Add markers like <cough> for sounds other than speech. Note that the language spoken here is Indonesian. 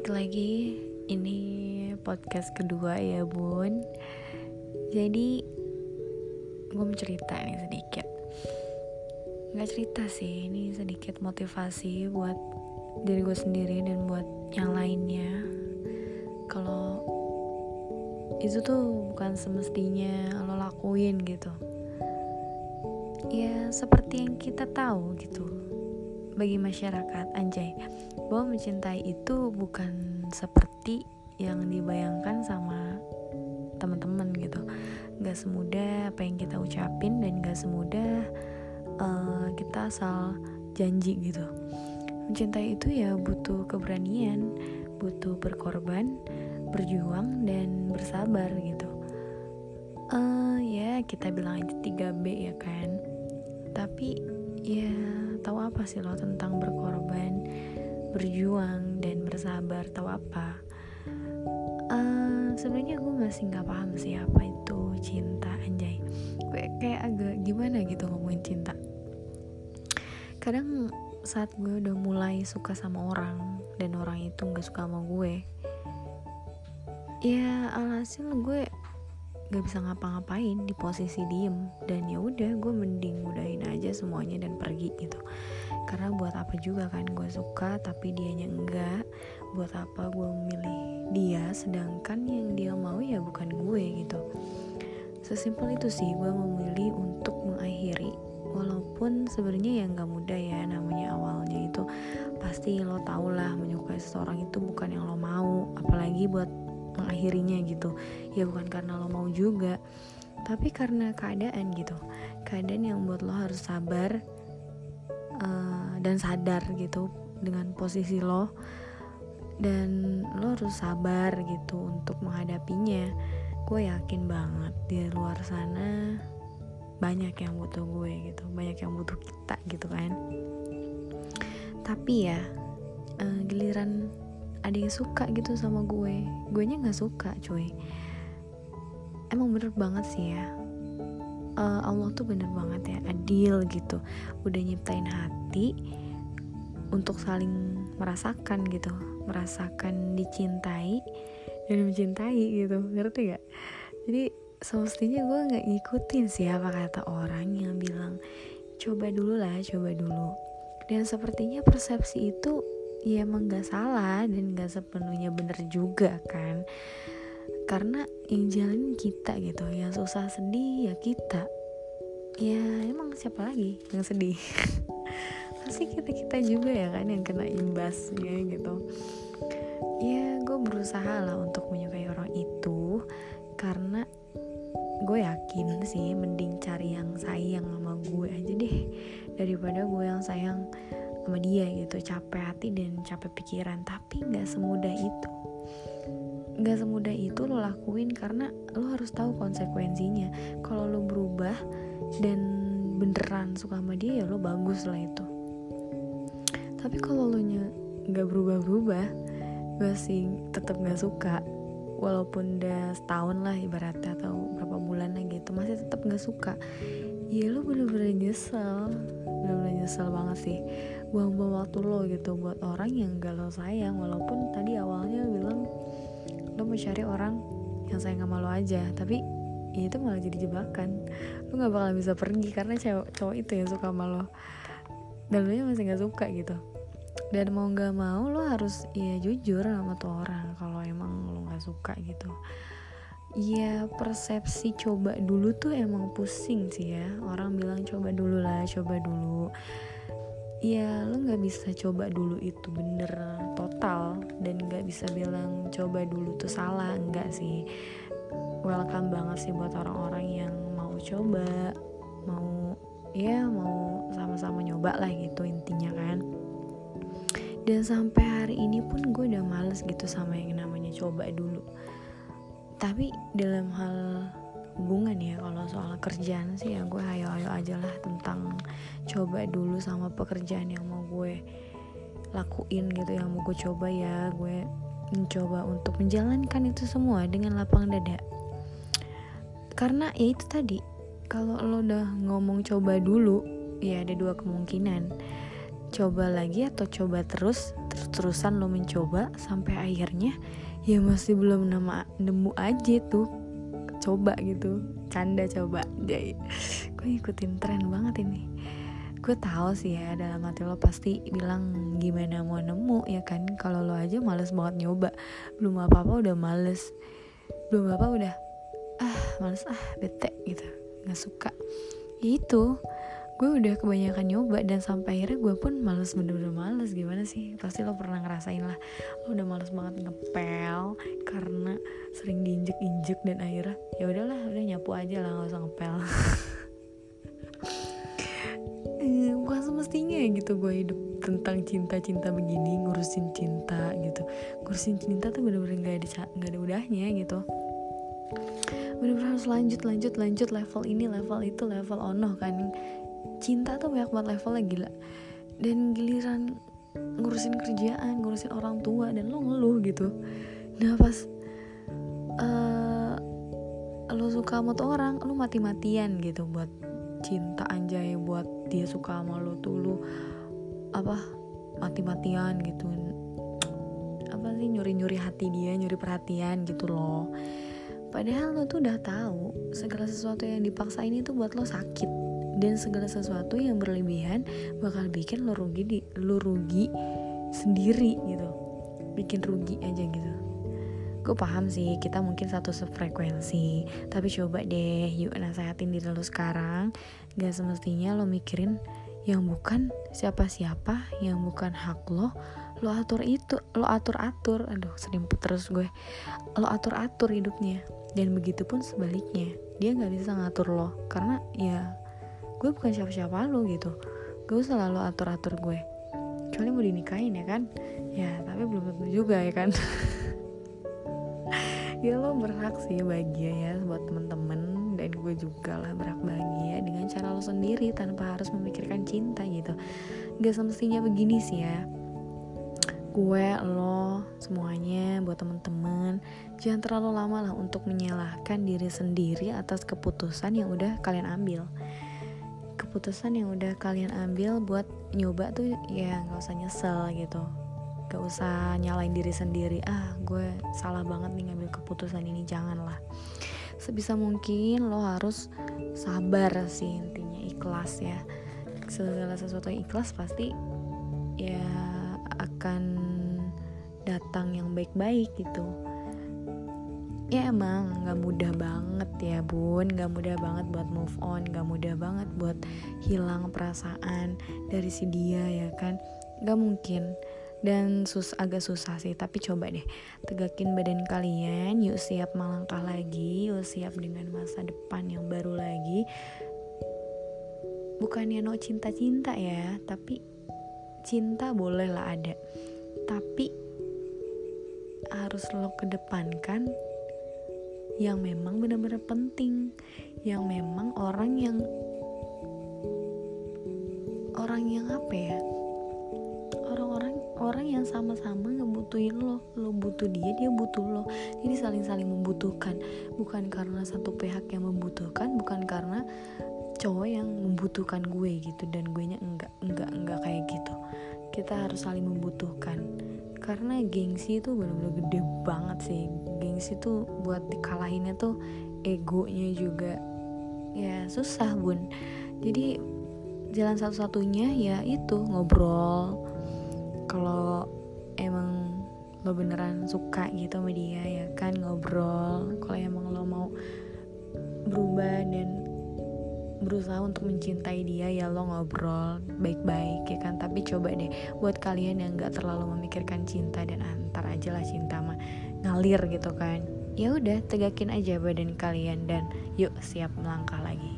Baik lagi, ini podcast kedua ya bun. Jadi gue mau cerita nih sedikit. Gak cerita sih, ini sedikit motivasi buat diri gue sendiri dan buat yang lainnya. Kalau itu tuh bukan semestinya lo lakuin gitu. Ya seperti yang kita tahu gitu bagi masyarakat anjay bahwa mencintai itu bukan seperti yang dibayangkan sama teman-teman gitu. Gak semudah apa yang kita ucapin dan gak semudah uh, kita asal janji gitu. Mencintai itu ya butuh keberanian butuh berkorban berjuang dan bersabar gitu. Uh, ya kita bilang aja 3B ya kan. Tapi ya tahu apa sih lo tentang berkorban berjuang dan bersabar tahu apa? Uh, sebenarnya gue masih nggak paham sih apa itu cinta anjay. Gue kayak agak gimana gitu ngomongin cinta? Kadang saat gue udah mulai suka sama orang dan orang itu nggak suka sama gue ya alhasil gue gak bisa ngapa-ngapain di posisi diem. Dan ya udah gue mending udahin aja semuanya dan pergi gitu. Karena buat apa juga kan gue suka tapi dianya enggak buat apa gue memilih dia sedangkan yang dia mau ya bukan gue gitu. Sesimpel itu sih gue memilih untuk mengakhiri. Walaupun sebenarnya ya nggak mudah ya namanya awalnya itu pasti lo tau lah menyukai seseorang itu bukan yang lo mau. Apalagi buat mengakhirinya gitu. Ya bukan karena lo mau juga tapi karena keadaan gitu. Keadaan yang buat lo harus sabar uh, dan sadar gitu dengan posisi lo. Dan lo harus sabar gitu untuk menghadapinya. Gue yakin banget di luar sana banyak yang butuh gue gitu banyak yang butuh kita gitu kan. Tapi ya uh, giliran ada yang suka gitu sama gue. Gue nya nggak suka cuy. Emang bener banget sih ya. Uh, Allah tuh bener banget ya adil gitu. Udah nyiptain hati untuk saling merasakan gitu. Merasakan dicintai dan mencintai gitu. Ngerti gak jadi semestinya gue nggak ngikutin sih apa kata orang yang bilang coba dulu lah coba dulu. Dan sepertinya persepsi itu ya emang gak salah dan gak sepenuhnya bener juga kan. Karena yang jalanin kita gitu yang susah sedih ya kita. Ya emang siapa lagi yang sedih? <laughs> Pasti kita kita juga ya kan yang kena imbasnya gitu. Ya gue berusaha lah untuk menyukai orang itu karena gue yakin sih mending cari yang sayang sama gue aja deh daripada gue yang sayang sama dia gitu. Capek hati dan capek pikiran. Tapi nggak semudah itu. Nggak semudah itu lo lakuin karena lo harus tahu konsekuensinya. Kalau lo berubah dan beneran suka sama dia ya lo bagus lah itu. Tapi kalau lo nya nggak berubah-berubah masih tetap nggak suka. Walaupun udah setahun lah ibaratnya atau berapa bulan lah gitu masih tetap nggak suka. Ya lo bener-bener nyesel bener-bener nyesel banget sih. Buang-buang waktu lo gitu buat orang yang gak lo sayang walaupun tadi awalnya bilang lo mau cari orang yang sayang sama lo aja tapi ya itu malah jadi jebakan. Lo gak bakal bisa pergi karena cewek cowok itu yang suka sama lo. Dan lo masih gak suka gitu. Dan mau gak mau lo harus ya jujur sama tuh orang kalau emang lo gak suka gitu Ya persepsi coba dulu tuh emang pusing sih ya. Orang bilang coba dulu lah, coba dulu. Ya lo nggak bisa coba dulu itu bener total dan nggak bisa bilang coba dulu tuh salah enggak sih. Welcome banget sih buat orang-orang yang mau coba mau ya mau sama-sama nyoba lah gitu intinya kan. Dan sampai hari ini pun gue udah males gitu sama yang namanya coba dulu tapi dalam hal hubungan ya kalau soal kerjaan sih ya gue hayo-hayo aja lah tentang coba dulu sama pekerjaan yang mau gue lakuin gitu yang mau gue coba ya. Gue mencoba untuk menjalankan itu semua dengan lapang dada. Karena ya itu tadi kalau lo udah ngomong coba dulu ya ada dua kemungkinan coba lagi atau coba terus terus terus-terusan lo mencoba sampai akhirnya ya masih belum nama nemu aja tuh. Coba gitu canda coba jadi gue ikutin tren banget ini. Gue tahu sih ya dalam hati lo pasti bilang gimana mau nemu ya kan? Kalau lo aja males banget nyoba. Belum apa apa udah males. Belum apa udah ah males ah bete gitu. Nggak suka. Itu gue udah kebanyakan nyoba dan sampai akhirnya gue pun males bener-bener males. Gimana sih? Pasti lo pernah ngerasain lah. Lo udah males banget ngepel karena sering diinjek-injek dan akhirnya ya udahlah udah nyapu aja lah nggak usah ngepel. Eh, <laughs> bukan semestinya gitu gue hidup tentang cinta-cinta begini ngurusin cinta gitu. Ngurusin cinta tuh bener-bener gak ada gak ada udahnya gitu. Bener-bener harus lanjut lanjut lanjut level ini level itu level ono kan cinta tuh banyak banget levelnya gila. Dan giliran ngurusin kerjaan ngurusin orang tua dan lo ngeluh gitu. Nah pas uh, lo suka sama tuh orang lo mati-matian gitu buat cinta anjay buat dia suka sama lo tuh lo apa mati-matian gitu. Apa sih nyuri-nyuri hati dia nyuri perhatian gitu loh. Padahal lo tuh udah tahu segala sesuatu yang dipaksain itu buat lo sakit dan segala sesuatu yang berlebihan bakal bikin lo rugi di lo rugi sendiri gitu. Bikin rugi aja gitu. Gue paham sih kita mungkin satu sefrekuensi tapi coba deh yuk nasehatin diri lo sekarang. Gak semestinya lo mikirin yang bukan siapa-siapa yang bukan hak lo. Lo atur itu lo atur atur aduh selimpet terus gue. Lo atur atur hidupnya. Dan begitu pun sebaliknya dia nggak bisa ngatur lo. Karena ya gue bukan siapa-siapa lo gitu. Gue selalu atur atur gue. Kecuali mau dinikahin ya kan? Ya tapi belum tentu juga ya kan? <laughs> Ya lo berhak sih bahagia ya buat temen-temen. Dan gue juga lah berhak bahagia dengan cara lo sendiri tanpa harus memikirkan cinta gitu. Gak semestinya begini sih ya. Gue lo semuanya buat temen-temen jangan terlalu lama lah untuk menyalahkan diri sendiri atas keputusan yang udah kalian ambil keputusan yang udah kalian ambil buat nyoba tuh ya nggak usah nyesel gitu. Gak usah nyalain diri sendiri ah gue salah banget nih ngambil keputusan ini janganlah. Sebisa mungkin lo harus sabar sih intinya ikhlas ya. Segala sesuatu yang ikhlas pasti ya akan datang yang baik-baik gitu ya emang nggak mudah banget ya bun. Nggak mudah banget buat move on. Nggak mudah banget buat hilang perasaan dari si dia ya kan? Nggak mungkin. Dan sus agak susah sih tapi coba deh. Tegakin badan kalian yuk siap melangkah lagi yuk siap dengan masa depan yang baru lagi. Bukannya no cinta-cinta ya tapi cinta boleh lah ada. Tapi harus lo kedepankan yang memang benar-benar penting yang memang orang yang orang yang apa ya? Orang yang sama-sama ngebutuhin lo lo butuh dia dia butuh lo. Jadi saling-saling membutuhkan. Bukan karena satu pihak yang membutuhkan bukan karena cowok yang membutuhkan gue gitu dan gue nya enggak enggak enggak kayak gitu. Kita harus saling membutuhkan karena gengsi itu benar-benar gede banget sih. Gengsi tuh buat dikalahinnya tuh egonya juga ya susah bun. Jadi jalan satu-satunya ya itu ngobrol. Kalau emang lo beneran suka gitu sama dia ya kan ngobrol. Kalau emang lo mau berubah dan berusaha untuk mencintai dia ya lo ngobrol baik-baik ya kan? Tapi coba deh buat kalian yang gak terlalu memikirkan cinta dan antar aja lah cinta mah ngalir gitu kan ya udah tegakin aja badan kalian dan yuk siap melangkah lagi